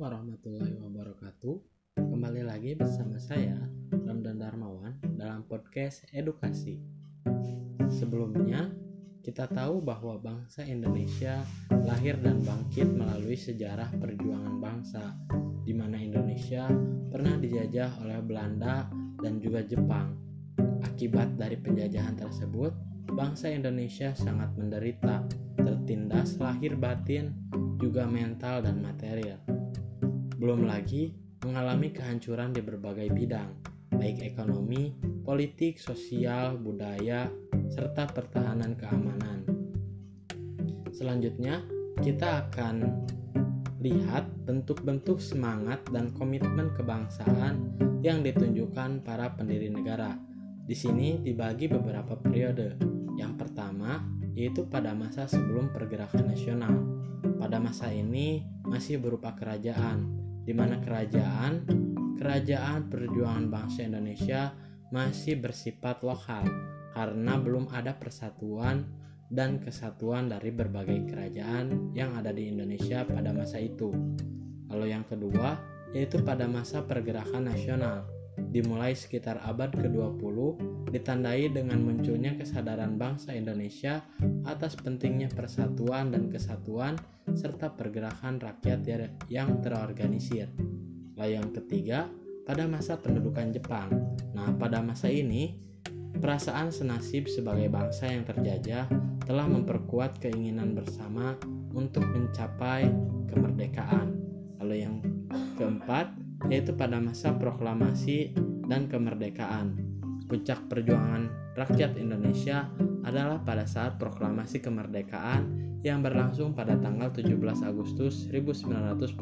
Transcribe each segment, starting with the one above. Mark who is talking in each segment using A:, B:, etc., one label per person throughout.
A: warahmatullahi wabarakatuh. Kembali lagi bersama saya Ramdan Darmawan dalam podcast edukasi. Sebelumnya, kita tahu bahwa bangsa Indonesia lahir dan bangkit melalui sejarah perjuangan bangsa, di mana Indonesia pernah dijajah oleh Belanda dan juga Jepang. Akibat dari penjajahan tersebut, bangsa Indonesia sangat menderita, tertindas lahir batin, juga mental dan material. Belum lagi mengalami kehancuran di berbagai bidang, baik ekonomi, politik, sosial, budaya, serta pertahanan keamanan. Selanjutnya, kita akan lihat bentuk-bentuk semangat dan komitmen kebangsaan yang ditunjukkan para pendiri negara. Di sini dibagi beberapa periode. Yang pertama, yaitu pada masa sebelum pergerakan nasional. Pada masa ini masih berupa kerajaan, di mana kerajaan kerajaan perjuangan bangsa Indonesia masih bersifat lokal karena belum ada persatuan dan kesatuan dari berbagai kerajaan yang ada di Indonesia pada masa itu. Lalu yang kedua yaitu pada masa pergerakan nasional dimulai sekitar abad ke-20 ditandai dengan munculnya kesadaran bangsa Indonesia atas pentingnya persatuan dan kesatuan serta pergerakan rakyat yang terorganisir. Lalu yang ketiga, pada masa pendudukan Jepang. Nah, pada masa ini, perasaan senasib sebagai bangsa yang terjajah telah memperkuat keinginan bersama untuk mencapai kemerdekaan. Lalu yang keempat, yaitu pada masa proklamasi dan kemerdekaan. Puncak perjuangan rakyat Indonesia adalah pada saat proklamasi kemerdekaan yang berlangsung pada tanggal 17 Agustus 1945.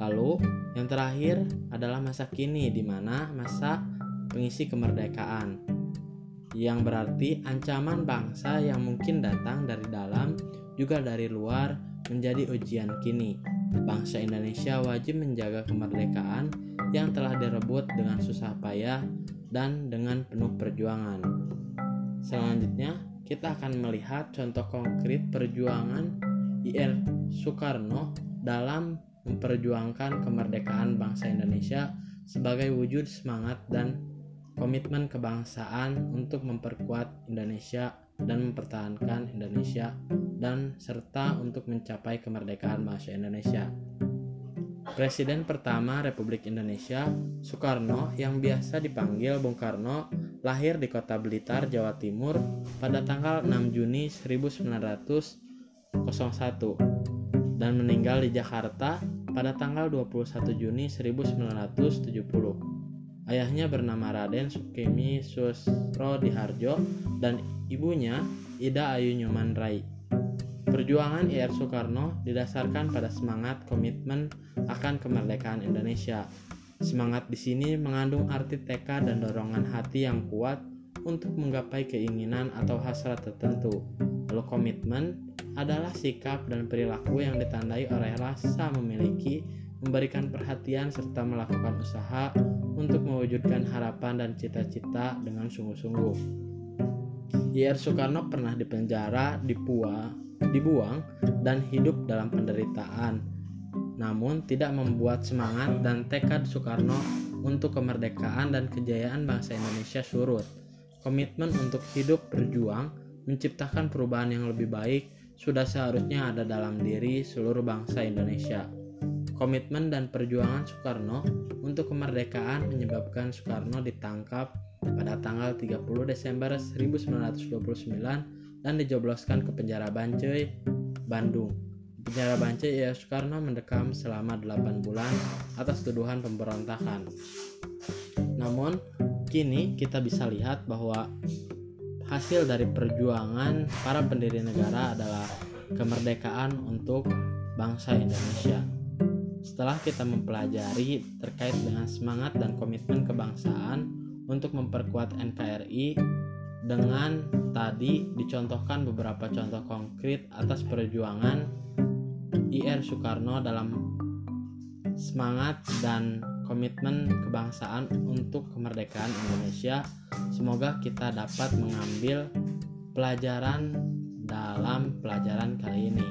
A: Lalu, yang terakhir adalah masa kini di mana masa pengisi kemerdekaan yang berarti ancaman bangsa yang mungkin datang dari dalam juga dari luar menjadi ujian kini bangsa Indonesia wajib menjaga kemerdekaan yang telah direbut dengan susah payah dan dengan penuh perjuangan. Selanjutnya, kita akan melihat contoh konkret perjuangan IR Soekarno dalam memperjuangkan kemerdekaan bangsa Indonesia sebagai wujud semangat dan komitmen kebangsaan untuk memperkuat Indonesia dan mempertahankan Indonesia dan serta untuk mencapai kemerdekaan bangsa Indonesia. Presiden pertama Republik Indonesia, Soekarno yang biasa dipanggil Bung Karno, lahir di kota Blitar, Jawa Timur pada tanggal 6 Juni 1901 dan meninggal di Jakarta pada tanggal 21 Juni 1970. Ayahnya bernama Raden Sukemi Susro Diharjo dan ibunya Ida Ayu Nyoman Rai. Perjuangan IR Soekarno didasarkan pada semangat komitmen akan kemerdekaan Indonesia. Semangat di sini mengandung arti tekad dan dorongan hati yang kuat untuk menggapai keinginan atau hasrat tertentu. Lalu komitmen adalah sikap dan perilaku yang ditandai oleh rasa memiliki memberikan perhatian serta melakukan usaha untuk mewujudkan harapan dan cita-cita dengan sungguh-sungguh. YR Soekarno pernah dipenjara, dipua, dibuang, dan hidup dalam penderitaan. Namun tidak membuat semangat dan tekad Soekarno untuk kemerdekaan dan kejayaan bangsa Indonesia surut. Komitmen untuk hidup berjuang, menciptakan perubahan yang lebih baik, sudah seharusnya ada dalam diri seluruh bangsa Indonesia. Komitmen dan perjuangan Soekarno untuk kemerdekaan menyebabkan Soekarno ditangkap pada tanggal 30 Desember 1929 dan dijobloskan ke penjara Bancai, Bandung. Penjara Bancai, ya Soekarno mendekam selama 8 bulan atas tuduhan pemberontakan. Namun, kini kita bisa lihat bahwa hasil dari perjuangan para pendiri negara adalah kemerdekaan untuk bangsa Indonesia. Setelah kita mempelajari terkait dengan semangat dan komitmen kebangsaan untuk memperkuat NKRI dengan tadi dicontohkan beberapa contoh konkret atas perjuangan IR Soekarno dalam semangat dan komitmen kebangsaan untuk kemerdekaan Indonesia. Semoga kita dapat mengambil pelajaran dalam pelajaran kali ini.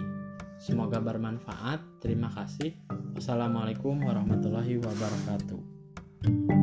A: Semoga bermanfaat. Terima kasih. Wassalamualaikum warahmatullahi wabarakatuh.